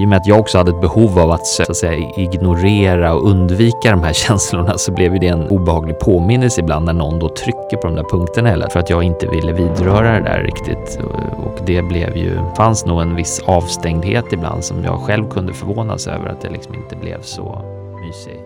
I och med att jag också hade ett behov av att, så att säga, ignorera och undvika de här känslorna så blev det en obehaglig påminnelse ibland när någon då trycker på de där punkterna eller för att jag inte ville vidröra det där riktigt. Och det blev ju, fanns nog en viss avstängdhet ibland som jag själv kunde förvånas över att det liksom inte blev så mysig.